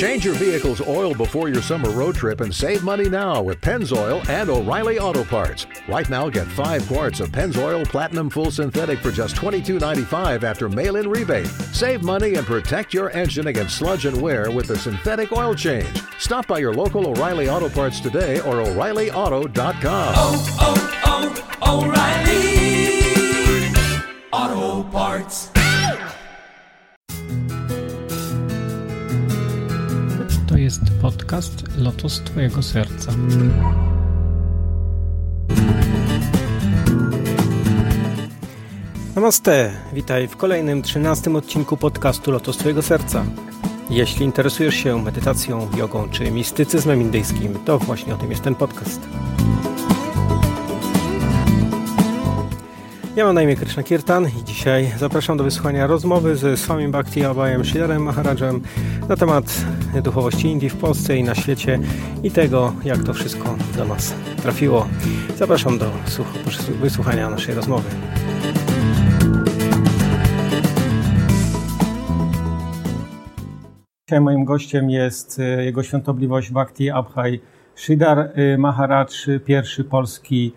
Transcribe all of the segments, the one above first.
Change your vehicle's oil before your summer road trip and save money now with Pennzoil and O'Reilly Auto Parts. Right now, get five quarts of Pennzoil Platinum Full Synthetic for just $22.95 after mail in rebate. Save money and protect your engine against sludge and wear with the synthetic oil change. Stop by your local O'Reilly Auto Parts today or O'ReillyAuto.com. Oh, oh, oh, O'Reilly Auto Parts. Jest podcast Lotos Twojego Serca. Namaste, witaj w kolejnym, trzynastym odcinku podcastu Lotos Twojego Serca. Jeśli interesujesz się medytacją, jogą czy mistycyzmem indyjskim, to właśnie o tym jest ten podcast. Ja mam na imię Krishna Kirtan i dzisiaj zapraszam do wysłuchania rozmowy ze Swami Bhakti Abayem Shidarem Maharajem na temat duchowości Indii w Polsce i na świecie i tego, jak to wszystko do nas trafiło. Zapraszam do wysłuchania naszej rozmowy. Dzisiaj moim gościem jest e, jego świątobliwość Bhakti Abhai Shidar e, Maharaj, pierwszy polski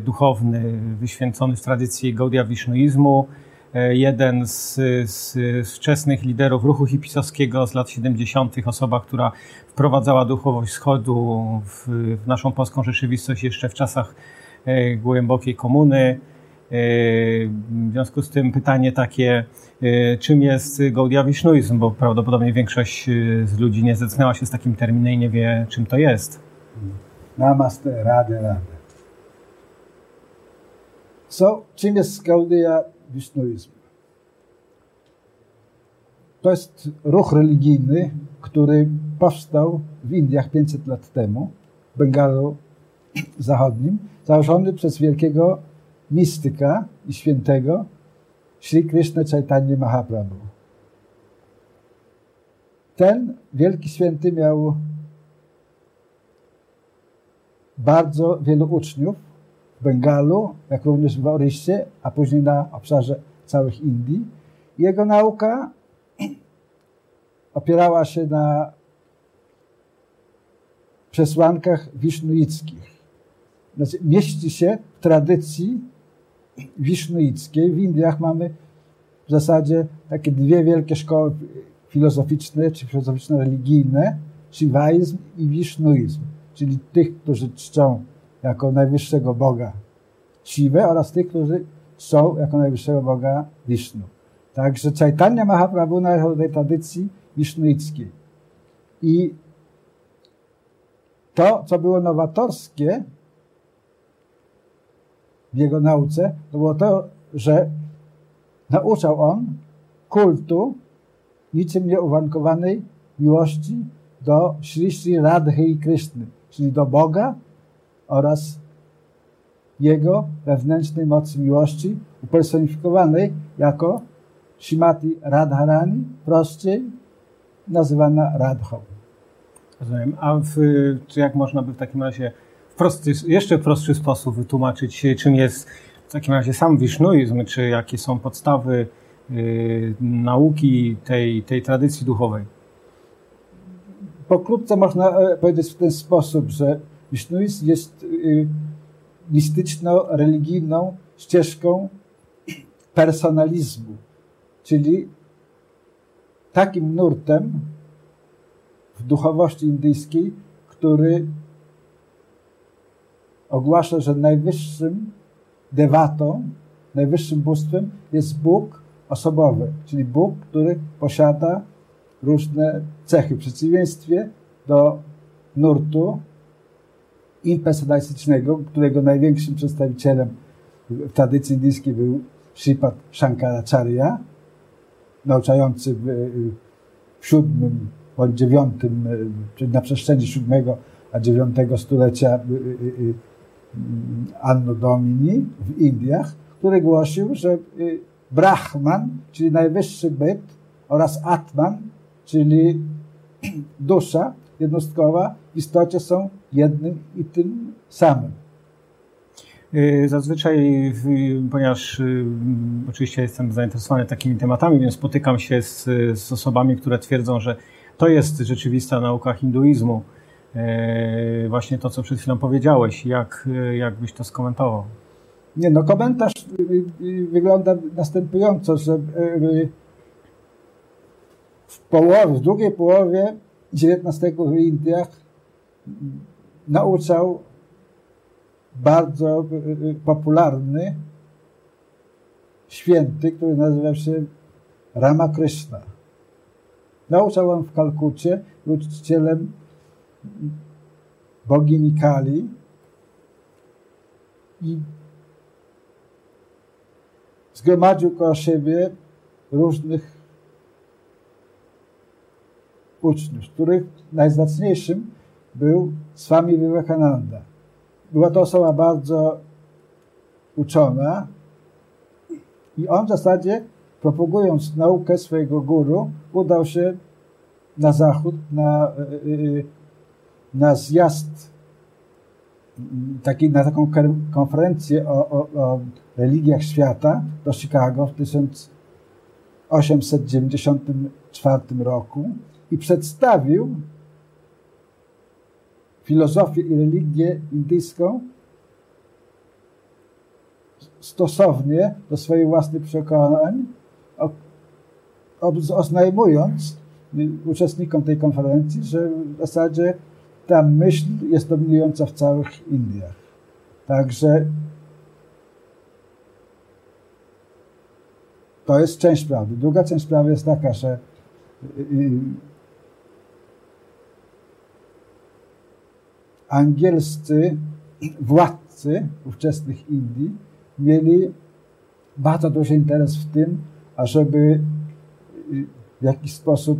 duchowny wyświęcony w tradycji Gaudia Wisznuizmu, jeden z, z, z wczesnych liderów ruchu hipisowskiego z lat 70., osoba, która wprowadzała duchowość wschodu w, w naszą polską rzeczywistość jeszcze w czasach głębokiej komuny. W związku z tym pytanie takie, czym jest Gaudia Wisznuizm, bo prawdopodobnie większość z ludzi nie zetknęła się z takim terminem i nie wie, czym to jest. Namaste, Radę, Radę. So, czym jest Gaudia Wisznuizm? To jest ruch religijny, który powstał w Indiach 500 lat temu, w Bengalu Zachodnim, założony przez wielkiego mistyka i świętego Sri Krishna Chaitanya Mahaprabhu. Ten wielki święty miał bardzo wielu uczniów Bengalu, jak również w Oryście, a później na obszarze całych Indii. Jego nauka opierała się na przesłankach wisznuickich. Znaczy, mieści się w tradycji wisznuickiej. W Indiach mamy w zasadzie takie dwie wielkie szkoły filozoficzne, czy filozoficzno-religijne, Shivaizm i Wisznuizm, czyli tych, którzy czczą jako najwyższego Boga Siwę oraz tych, którzy czczą jako najwyższego Boga Wisznu. Także Chaitanya Mahaprabhu należał do tej tradycji wisznuickiej. I to, co było nowatorskie w jego nauce, to było to, że nauczał on kultu niczym nieuwarunkowanej miłości do Sri Sri Radhy i Kryszny, czyli do Boga oraz jego wewnętrznej mocy miłości upersonifikowanej jako Shimati Radharani, prościej nazywana Radhą. Rozumiem. A w, czy jak można by w takim razie w prosty, jeszcze prostszy sposób wytłumaczyć, czym jest w takim razie sam wisznuizm, czy jakie są podstawy y, nauki tej, tej tradycji duchowej? Pokrótce można e, powiedzieć w ten sposób, że wisznuizm jest y, mistyczno-religijną ścieżką personalizmu, czyli takim nurtem w duchowości indyjskiej, który ogłasza, że najwyższym dewatą, najwyższym bóstwem jest Bóg osobowy, czyli Bóg, który posiada różne cechy. W przeciwieństwie do nurtu impersonalistycznego, którego największym przedstawicielem w tradycji indyjskiej był Sripad Shankaracharya, nauczający w, VII bądź IX, czyli na przestrzeni VII a IX stulecia Anno Domini w Indiach, który głosił, że Brahman, czyli najwyższy byt oraz Atman, czyli dusza jednostkowa w istocie są jednym i tym samym. Zazwyczaj, ponieważ oczywiście jestem zainteresowany takimi tematami, więc spotykam się z, z osobami, które twierdzą, że to jest rzeczywista nauka hinduizmu. E, właśnie to, co przed chwilą powiedziałeś. Jak, jak byś to skomentował? Nie, no komentarz y, y, wygląda następująco, że y, w połowie, w drugiej połowie XIX w Indiach nauczał bardzo popularny święty, który nazywał się Ramakrishna. Nauczał on w Kalkucie, był uczycielem bogini Kali i zgromadził koło siebie różnych uczniów, których najzacniejszym był Swami Vivekananda. Była to osoba bardzo uczona i on w zasadzie propagując naukę swojego guru udał się na zachód, na, e, e, na zjazd taki, na taką konferencję o, o, o religiach świata do Chicago w 1894 roku i przedstawił filozofię i religię indyjską stosownie do swoich własnych przekonań, oznajmując uczestnikom tej konferencji, że w zasadzie ta myśl jest dominująca w całych Indiach. Także to jest część prawdy. Druga część prawdy jest taka, że y, y, angielscy władcy ówczesnych Indii mieli bardzo duży interes w tym, ażeby y, w jakiś sposób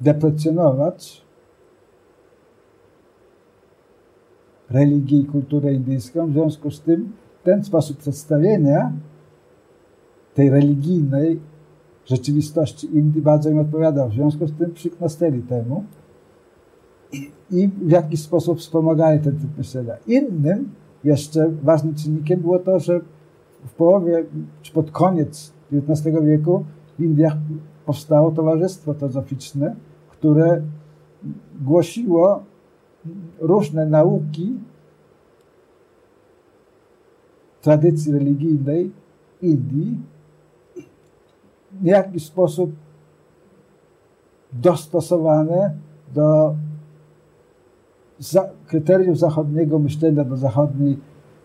deprecjonować religię i kulturę indyjską. W związku z tym ten sposób przedstawienia tej religijnej rzeczywistości Indii bardzo im odpowiadał. W związku z tym przyknasteli temu i w jakiś sposób wspomagali ten typ myślenia. Innym jeszcze ważnym czynnikiem było to, że w połowie, czy pod koniec XIX wieku w Indiach powstało Towarzystwo Teozoficzne, które głosiło różne nauki tradycji religijnej Indii w jakiś sposób dostosowane do za, kryteriów zachodniego myślenia, do zachodniej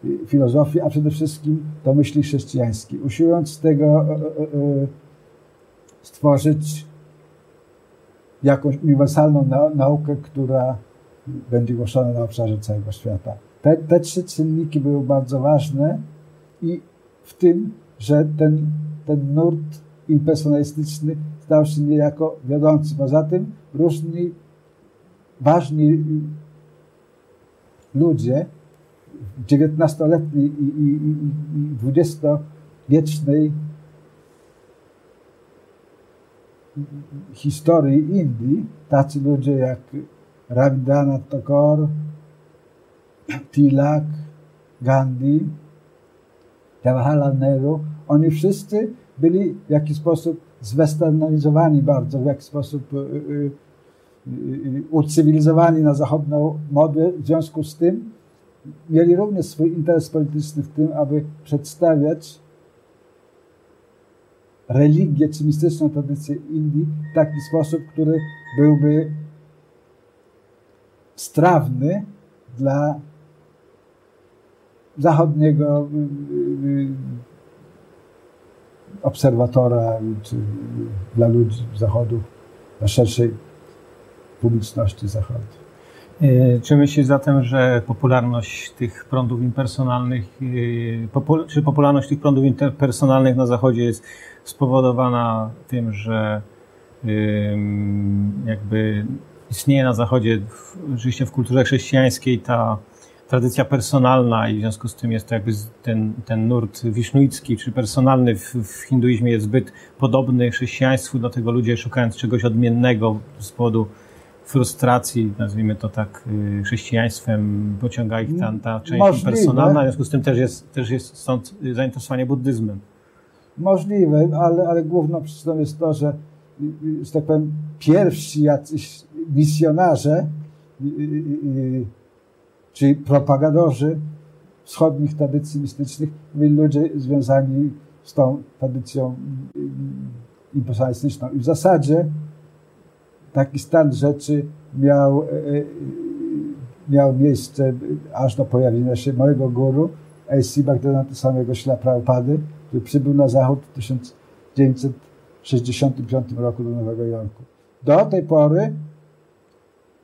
y, filozofii, a przede wszystkim do myśli chrześcijańskiej. Usiłując z tego e, e, e, stworzyć jakąś uniwersalną naukę, która będzie głoszona na obszarze całego świata. Te, te trzy czynniki były bardzo ważne i w tym, że ten, ten nurt impersonalistyczny stał się niejako wiodący. Poza tym różni ważni ludzie XIX-letniej i, i, i XX-wiecznej historii Indii, tacy ludzie jak Rabindranath Tagore, Tilak, Gandhi, Jawaharlal Nehru, oni wszyscy byli w jakiś sposób zwesternizowani bardzo, w jakiś sposób y, y, ucywilizowani na zachodną modę. W związku z tym mieli również swój interes polityczny w tym, aby przedstawiać religię czy mistyczną tradycję Indii w taki sposób, który byłby strawny dla zachodniego y, y, obserwatora czy dla ludzi zachodu, dla szerszej publiczności zachodu. Y, czy myślisz zatem, że popularność tych prądów impersonalnych, czy popularność tych prądów impersonalnych na Zachodzie jest spowodowana tym, że jakby istnieje na Zachodzie, oczywiście w kulturze chrześcijańskiej, ta tradycja personalna i w związku z tym jest to jakby ten, ten nurt wisznuicki czy personalny w, w hinduizmie jest zbyt podobny chrześcijaństwu, dlatego ludzie szukając czegoś odmiennego z powodu frustracji, nazwijmy to tak, y, chrześcijaństwem, pociąga ich ta, ta część Możliwe. personalna, w związku z tym też jest, też jest stąd zainteresowanie buddyzmem. Możliwe, ale, ale główną przyczyną jest to, że y, że tak powiem, pierwsi jacyś misjonarze, czy propagadorzy wschodnich tradycji mistycznych, byli ludzie związani z tą tradycją impersonalistyczną. I w zasadzie taki stan rzeczy miał, miał miejsce aż do pojawienia się mojego guru, A.C. Bhaktivedanta samego Śla Prabhupady, który przybył na zachód w 1965 roku do Nowego Jorku. Do tej pory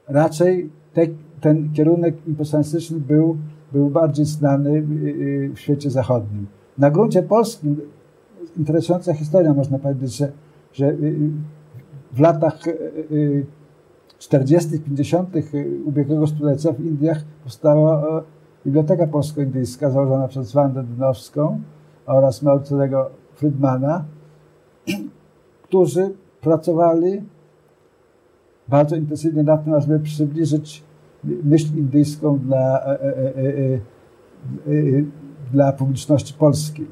raczej te, ten kierunek impersonalistyczny był, był bardziej znany y, w świecie zachodnim. Na gruncie polskim interesująca historia, można powiedzieć, że, że w latach 40., 50. ubiegłego stulecia w Indiach powstała Biblioteka Polsko-Indyjska założona przez Wandę Dynowską oraz Małcerego Friedmana, którzy pracowali bardzo intensywnie nad tym, żeby przybliżyć myśl indyjską dla, e, e, e, dla publiczności polskiej.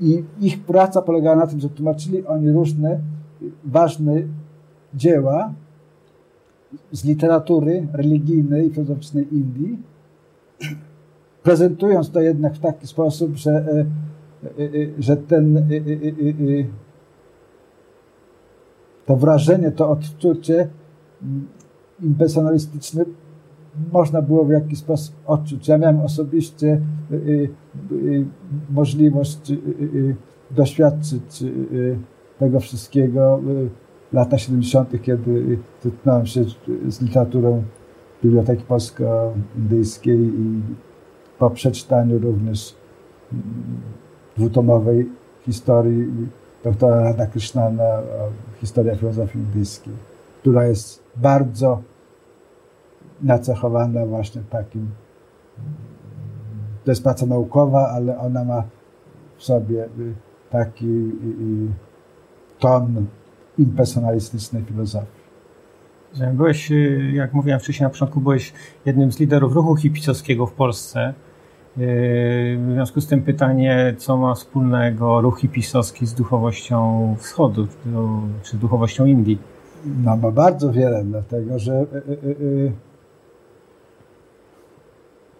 I ich praca polegała na tym, że tłumaczyli oni różne ważne dzieła z literatury religijnej i filozoficznej Indii, prezentując to jednak w taki sposób, że, że ten to wrażenie, to odczucie impersonalistyczne można było w jakiś sposób odczuć. Ja miałem osobiście możliwość doświadczyć tego wszystkiego w latach 70., kiedy zetknąłem się z literaturą Biblioteki Polsko-Indyjskiej i po przeczytaniu również dwutomowej historii doktora Radhakrishnana Historia filozofii indyjskiej, która jest bardzo nacechowana właśnie takim to jest praca naukowa, ale ona ma w sobie taki ton impersonalistycznej filozofii. Byłeś, jak mówiłem wcześniej na początku, byłeś jednym z liderów ruchu hipisowskiego w Polsce. W związku z tym pytanie, co ma wspólnego ruch hipisowski z duchowością wschodu, czy duchowością Indii? No ma bardzo wiele, dlatego że y, y, y,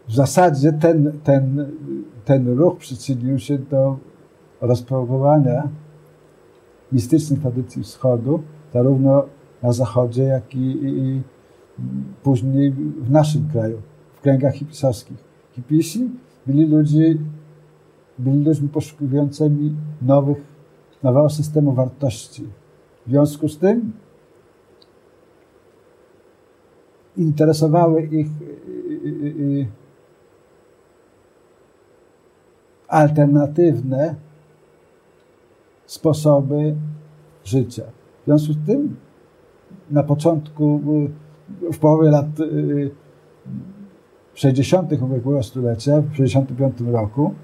w zasadzie ten, ten, ten ruch przyczynił się do rozpropagowania mistycznych tradycji wschodu, zarówno na zachodzie, jak i, i, później w naszym kraju, w kręgach hipisowskich. Hipisi byli ludzi, byli ludźmi poszukującymi nowych, nowego systemu wartości. W związku z tym interesowały ich alternatywne sposoby życia. W związku z tym na początku, w połowie lat 60. ubiegłego stulecia, w 65 roku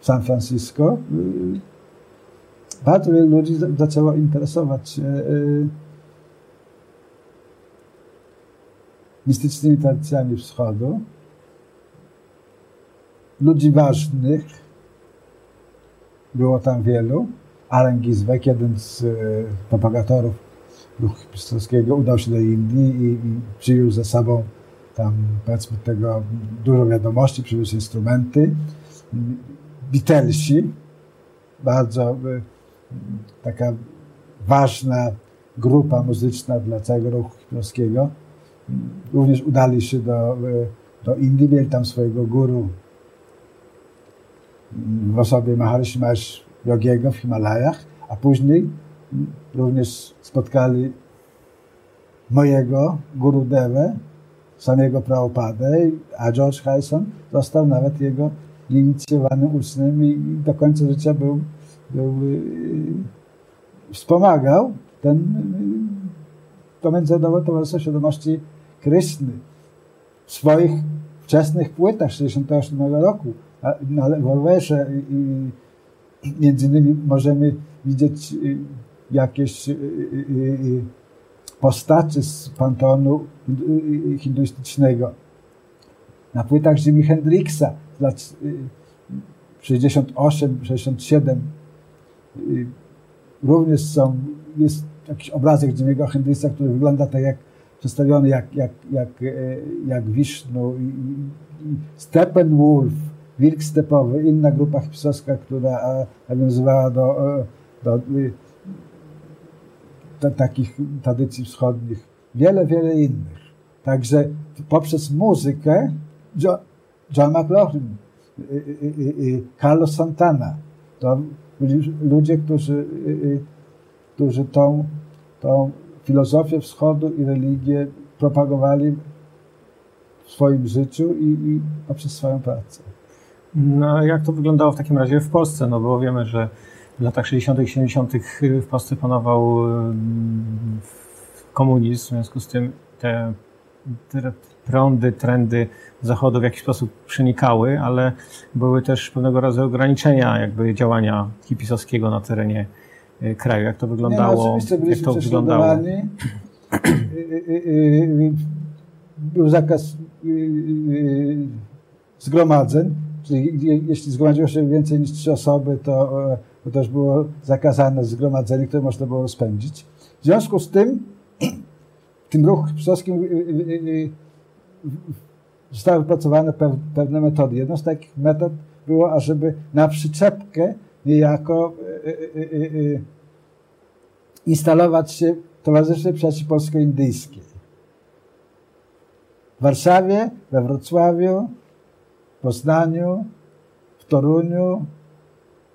w San Francisco, bardzo wielu ludzi zaczęło interesować się mistycznymi tradycjami wschodu, ludzi ważnych, było tam wielu. Alan Gizwek, jeden z e, propagatorów ruchu hipsterskiego, udał się do Indii i, i przyjął ze sobą tam, powiedzmy, tego dużo wiadomości, przywiózł instrumenty. Beatlesi, bardzo e, taka ważna grupa muzyczna dla całego ruchu hipsterskiego, również udali się do, do Indii, mieli tam swojego guru w osobie Maharishi Mahesh Yogiego w Himalajach, a później również spotkali mojego guru Dewę, samego Prabhupadę, a George Harrison został nawet jego inicjowanym uczniem i do końca życia był, był wspomagał ten to Międzynarodowe Towarzystwo Świadomości Kryszny w swoich wczesnych płytach 1968 roku na Leworwerze i między innymi możemy widzieć y, jakieś y, y, postacie z panteonu hinduistycznego. Na płytach Jimi Hendrixa z lat 68-67 również są jest jakiś obrazek Jimmy'ego Hendrixa, który wygląda tak jak przedstawiony jak, jak, jak, jak Wisznu Steppenwolf, wilk stepowy, inna grupa hipisowska, która e, nawiązywała do, e, do, do takich tradycji wschodnich. Wiele, wiele innych. Także poprzez muzykę John, John McLaughlin, Carlos Santana, to byli ludzie, którzy, którzy tą, tą filozofię wschodu i religię propagowali w swoim życiu i, i poprzez swoją pracę. No, jak to wyglądało w takim razie w Polsce? No bo wiemy, że w latach 60., -tych, 70. w Polsce panował komunizm, w związku z tym te, te prądy, trendy Zachodu w jakiś sposób przenikały, ale były też pewnego rodzaju ograniczenia jakby działania hipisowskiego na terenie y, kraju. Jak to wyglądało? Nie, no, jak to wyglądało? Był zakaz zgromadzeń, czyli jeśli zgromadziło się więcej niż trzy osoby, to, to też było zakazane zgromadzenie, które można było spędzić. W związku z tym, w tym ruchu hipisowskim zostały wypracowane pewne metody. Jedną z takich metod było, ażeby na przyczepkę niejako e, e, e, instalować się Towarzystwie Przyjaciół Polsko-Indyjskiej. W Warszawie, we Wrocławiu, Poznaniu, w Toruniu,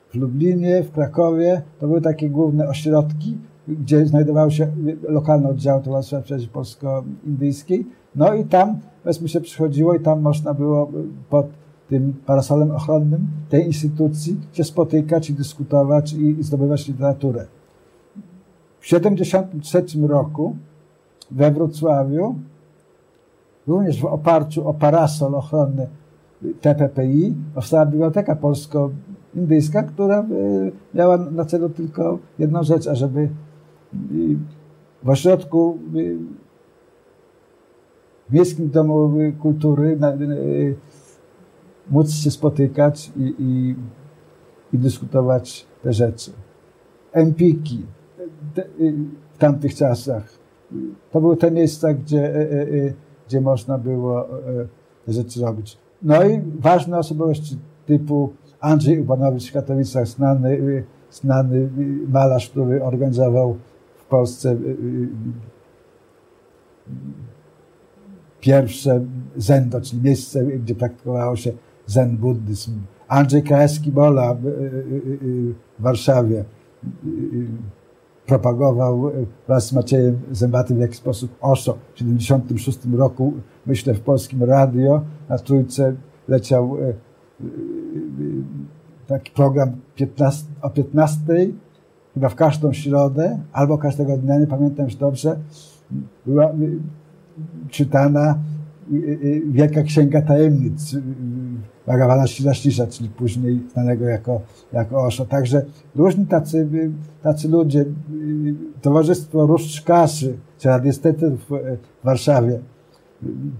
w Lublinie, w Krakowie. To były takie główne ośrodki, gdzie znajdowały się lokalne oddziały Towarzystwa Przyjaciół Polsko-Indyjskiej. No i tam powiedzmy się przychodziło i tam można było pod tym parasolem ochronnym tej instytucji się spotykać i dyskutować i zdobywać literaturę. W 1973 roku we Wrocławiu, również w oparciu o parasol ochronny TPPI, powstała Biblioteka Polsko-Indyjska, która e, miała na celu tylko jedną rzecz, ażeby w ośrodku w Miejskim Domu Kultury y, móc się spotykać i, i, i dyskutować te rzeczy. Empiki y, w tamtych czasach. To były te miejsca, gdzie, gdzie można było te rzeczy robić. No i ważne osobowości typu Andrzej Ubanowicz w Katowicach, znany, znany malarz, który organizował w Polsce pierwsze zendo, czyli miejsce, gdzie praktykowało się zen buddyzm. Andrzej Kraski-Bola w, w Warszawie propagował wraz z Maciejem Zębatym w jakiś sposób OSO. W 1976 roku, myślę, w polskim radio na Trójce leciał taki program 15, o 15, chyba w każdą środę, albo każdego dnia, nie pamiętam już dobrze, była, czytana y, y, Wielka Księga Tajemnic Bhagavana Ścisza, czyli później znanego jako, jako Osho. Także różni tacy, tacy ludzie, Towarzystwo Różdżkaszy, czy radiestetów w Warszawie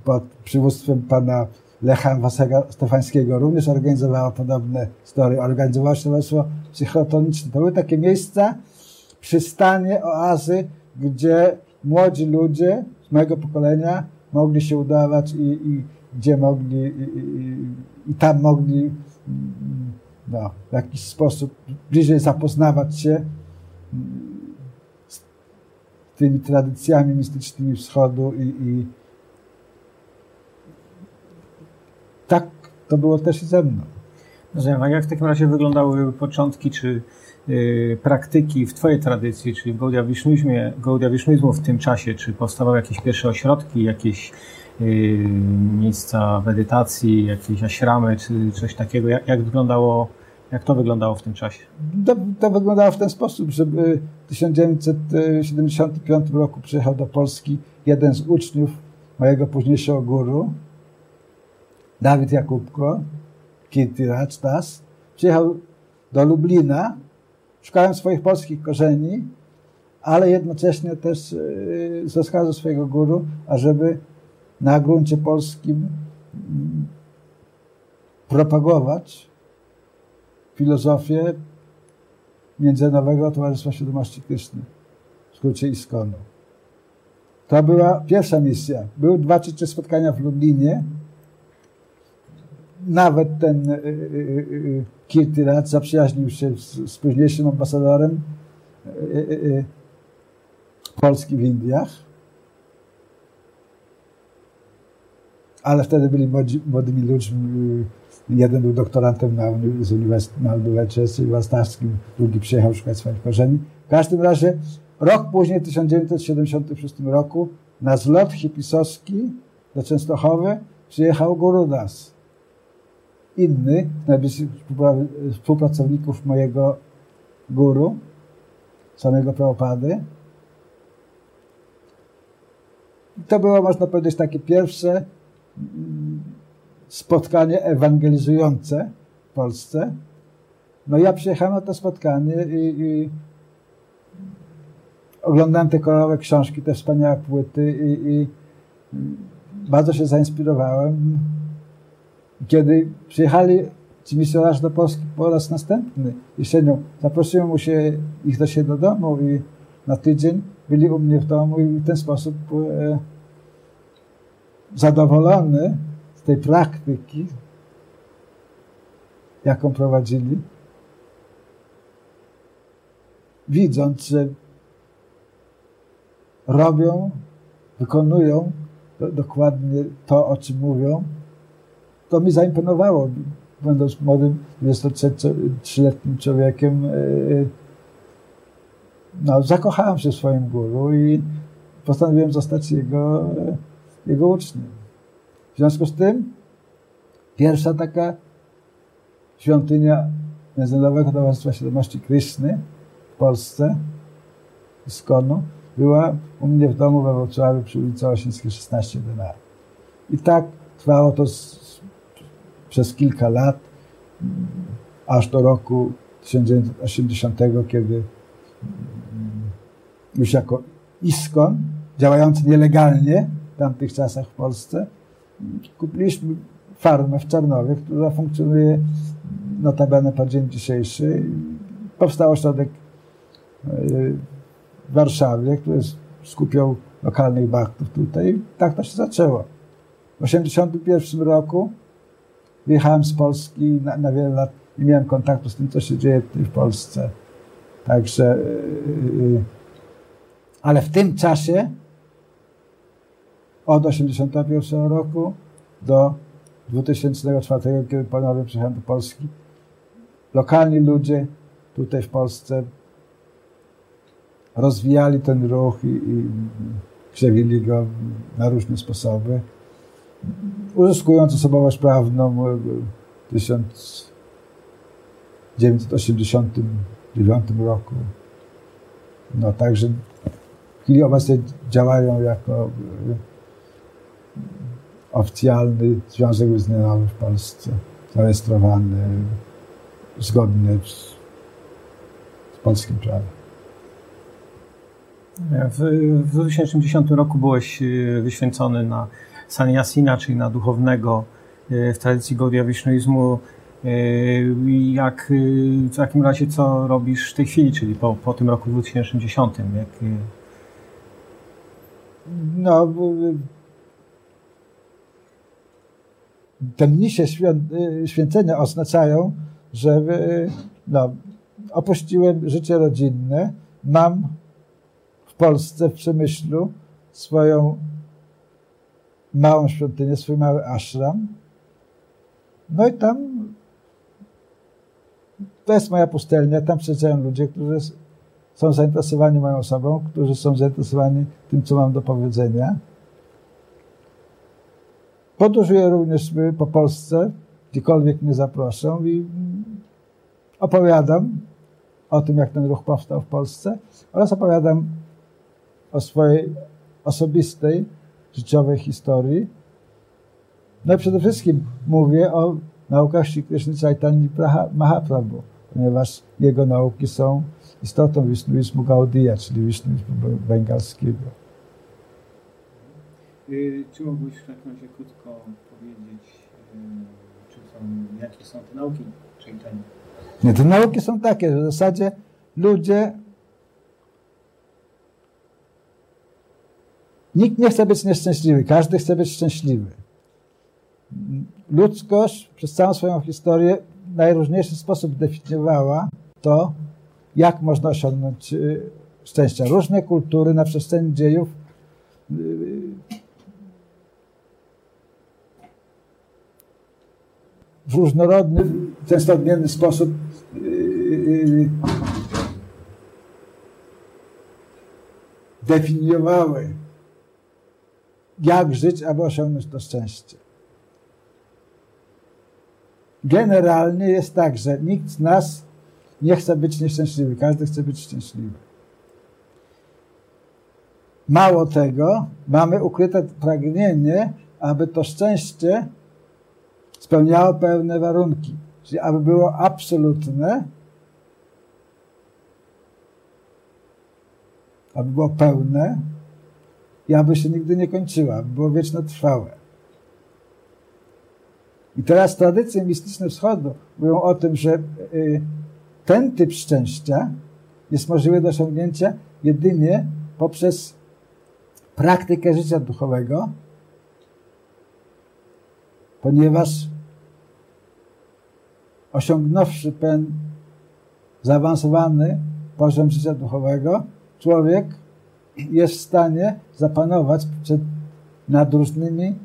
pod przywództwem pana Lecha Wasego Stefańskiego również organizowało podobne story. Organizowało się Towarzystwo Psychotoniczne. To były takie miejsca, przystanie, oazy, gdzie młodzi ludzie z mojego pokolenia mogli się udawać i, i gdzie mogli i, i, i, tam mogli no, w jakiś sposób bliżej zapoznawać się mm, z tymi tradycjami mistycznymi wschodu i, i tak to było też i ze mną. Rozumiem. A jak w takim razie wyglądały początki, czy Y, praktyki w Twojej tradycji, czyli w Gaudiawisznuizmie, Gaudiawisznuizmu w tym czasie? Czy powstawały jakieś pierwsze ośrodki, jakieś y, miejsca medytacji, jakieś aśramy, czy coś takiego? Jak, jak, wyglądało, jak to wyglądało w tym czasie? To, to wyglądało w ten sposób, że w 1975 roku przyjechał do Polski jeden z uczniów mojego późniejszego guru, Dawid Jakubko, Kirti Das, przyjechał do Lublina szukałem swoich polskich korzeni, ale jednocześnie też y, z rozkazu swojego guru, ażeby na gruncie polskim mm, propagować filozofię Międzynarodowego Towarzystwa Świadomości Kryszny. w skrócie ISKONu. To była pierwsza misja. Były dwa czy trzy spotkania w Lublinie. Nawet ten y, y, zaprzyjaźnił się z, z późniejszym ambasadorem Polski w Indiach. Ale wtedy byli młodzi, młodymi ludźmi. Jeden był doktorantem na, z uniwersytetu, na Uniwersytecie Warszawskim, drugi przyjechał szukać swoich korzeni. W każdym razie rok później, w 1976 roku, na zlot hipisowski do Częstochowy przyjechał Gurudas. Inny, najbliższych współpracowników mojego guru, samego Prabhupady. To było, można powiedzieć, takie pierwsze mm, spotkanie ewangelizujące w Polsce. No ja przyjechałem na to spotkanie i, i oglądałem te kolorowe książki, te wspaniałe płyty i, i bardzo się zainspirowałem. Kiedy przyjechali ci misjonarze do Polski po raz następny jesienią, zaprosiłem mu się, ich do siebie do domu i na tydzień byli u mnie w domu i w ten sposób e, zadowolony z tej praktyki, jaką prowadzili, widząc, że robią, wykonują do, dokładnie to, o czym mówią, to mi zaimponowało. Będąc młodym, 23-letnim człowiekiem, e, no, zakochałem się w swoim guru i postanowiłem zostać jego, jego uczniem. W związku z tym pierwsza taka świątynia Międzynarodowego Towarzystwa Świadomości Kryszny w Polsce, Skonu, była u mnie w domu we Wrocławiu przy ulicy Osińskiej 16 denarów. I tak trwało to z, przez kilka lat, aż do roku 1980, kiedy mm, już jako ISKON, działający nielegalnie w tamtych czasach w Polsce, kupiliśmy farmę w Czarnowie, która funkcjonuje notabene po dzień dzisiejszy. Powstał ośrodek w Warszawie, który skupiał lokalnych bachtów tutaj. Tak to się zaczęło. W 1981 roku wyjechałem z Polski na, na wiele lat i miałem kontaktu z tym, co się dzieje w Polsce. Także, yy, ale w tym czasie od 1981 roku do 2004, kiedy ponownie przyjechałem do Polski, lokalni ludzie tutaj w Polsce rozwijali ten ruch i, i krzewili go na różne sposoby, uzyskując osobowość prawną w 1989 roku. No także w chwili obecnej działają jako oficjalny Związek Wyznaniowy w Polsce, zarejestrowany zgodnie z, z polskim prawem. W, w 2010 roku byłeś e, wyświęcony na sanyasina, czyli na duchownego e, w tradycji Gaudiya Wisznuizmu. E, jak, w takim razie co robisz w tej chwili, czyli po, po tym roku 2010? Jak... No, te mnisie święcenia oznaczają, że no, opuściłem życie rodzinne, mam Polsce, w Przemyślu, swoją małą świątynię, swój mały ashram. No i tam to jest moja pustelnia, tam przyjeżdżają ludzie, którzy są zainteresowani moją osobą, którzy są zainteresowani tym, co mam do powiedzenia. Podróżuję również po Polsce, gdziekolwiek mnie zaproszą i opowiadam o tym, jak ten ruch powstał w Polsce oraz opowiadam o swojej osobistej, życiowej historii. No i przede wszystkim mówię o naukach Sri Krishna Chaitanya Mahaprabhu, ponieważ jego nauki są istotą Wisnuizmu Gaudiya, czyli Wisnuizmu bengalskiego. Y, czy mógłbyś w takim razie krótko powiedzieć, y, czym są, jakie są te nauki Chaitanya? Nie, te nauki są takie, że w zasadzie ludzie Nikt nie chce być nieszczęśliwy, każdy chce być szczęśliwy. Ludzkość przez całą swoją historię w najróżniejszy sposób definiowała to, jak można osiągnąć y, szczęście. Różne kultury na przestrzeni dziejów y, w różnorodny, często odmienny sposób y, definiowały, jak żyć, aby osiągnąć to szczęście. Generalnie jest tak, że nikt z nas nie chce być nieszczęśliwy, każdy chce być szczęśliwy. Mało tego, mamy ukryte pragnienie, aby to szczęście spełniało pewne warunki, czyli aby było absolutne, aby było pełne i aby się nigdy nie kończyło, aby było wieczno trwałe. I teraz tradycje mistyczne wschodu mówią o tym, że y, ten typ szczęścia jest możliwy do osiągnięcia jedynie poprzez praktykę życia duchowego, ponieważ osiągnąwszy ten zaawansowany poziom życia duchowego, człowiek jest w stanie zapanować przed, nad różnymi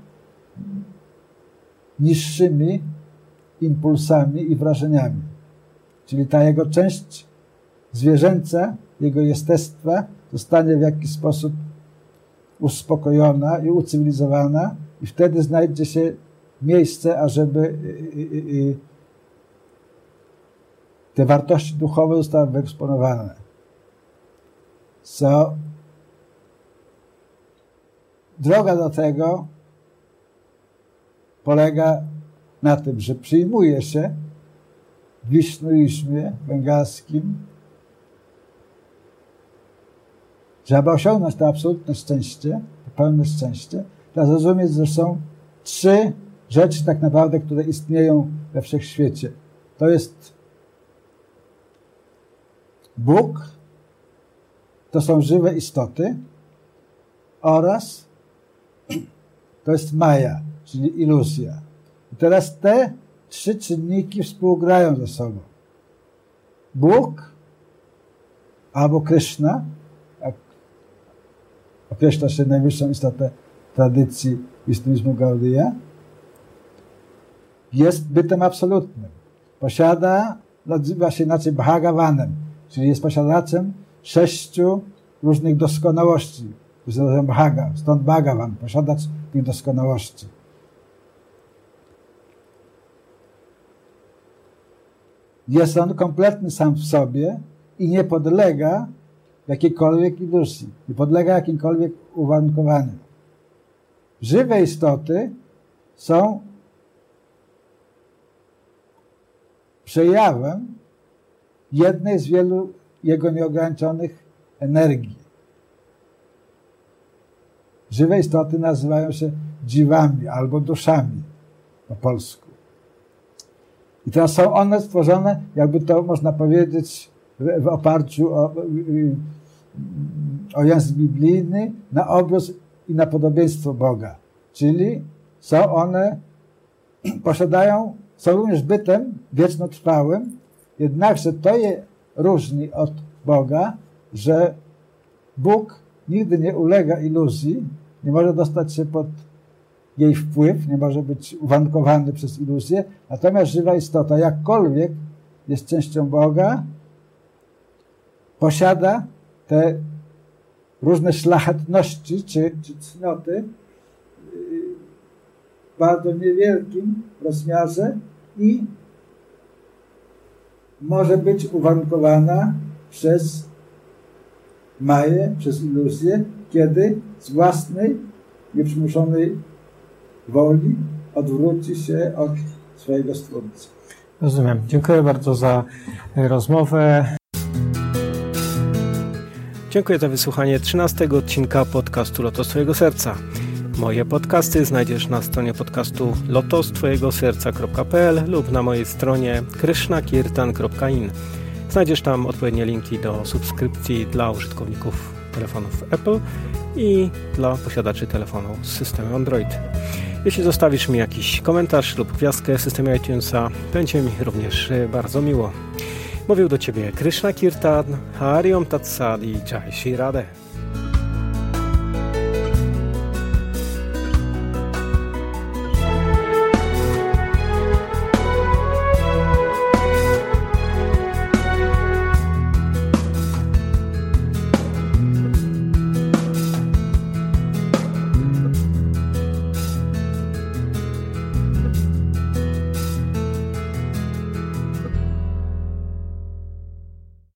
niższymi impulsami i wrażeniami. Czyli ta jego część zwierzęca, jego jestestwa zostanie w jakiś sposób uspokojona i ucywilizowana i wtedy znajdzie się miejsce, ażeby y, y, y, te wartości duchowe zostały wyeksponowane. Co droga do tego polega na tym, że przyjmuje się w wisznuizmie bengalskim, że aby osiągnąć to absolutne szczęście, to pełne szczęście, trzeba zrozumieć, że są trzy rzeczy tak naprawdę, które istnieją we wszechświecie. To jest Bóg, to są żywe istoty oraz to jest Maja, czyli iluzja. I teraz te trzy czynniki współgrają ze sobą. Bóg albo Krishna, jak określa się najwyższą istotę tradycji istniizmu Gaudiya, jest bytem absolutnym. Posiada, nazywa się inaczej Bhagawanem, czyli jest posiadaczem sześciu różnych doskonałości. Bhaga, stąd Bhagavan, posiadacz tych doskonałości. Jest on kompletny sam w sobie i nie podlega jakiejkolwiek iluzji, nie podlega jakimkolwiek uwarunkowaniom. Żywe istoty są przejawem jednej z wielu jego nieograniczonych energii. Żywe istoty nazywają się dziwami albo duszami po polsku. I teraz są one stworzone, jakby to można powiedzieć, w, w oparciu o, o język biblijny, na obraz i na podobieństwo Boga. Czyli są one, posiadają, są również bytem wiecznotrwałym, jednakże to je różni od Boga, że Bóg nigdy nie ulega iluzji, nie może dostać się pod jej wpływ, nie może być uwankowany przez iluzję, natomiast żywa istota, jakkolwiek jest częścią Boga, posiada te różne szlachetności czy, czy cnoty w bardzo niewielkim rozmiarze i może być uwarunkowana przez Maję, przez iluzję, kiedy z własnej, nieprzymuszonej woli odwróci się od swojego Stwórcy. Rozumiem. Dziękuję bardzo za rozmowę. Dziękuję za wysłuchanie 13 odcinka podcastu Lotos Twojego Serca. Moje podcasty znajdziesz na stronie podcastu lotostwojegoserca.pl lub na mojej stronie krishnakirtan.in. Znajdziesz tam odpowiednie linki do subskrypcji dla użytkowników telefonów Apple i dla posiadaczy telefonu z systemem Android. Jeśli zostawisz mi jakiś komentarz lub gwiazdkę w systemie iTunesa, będzie mi również bardzo miło. Mówił do Ciebie Krishna Kirtan, Hariom Tatsadi, Jai Shri Radhe.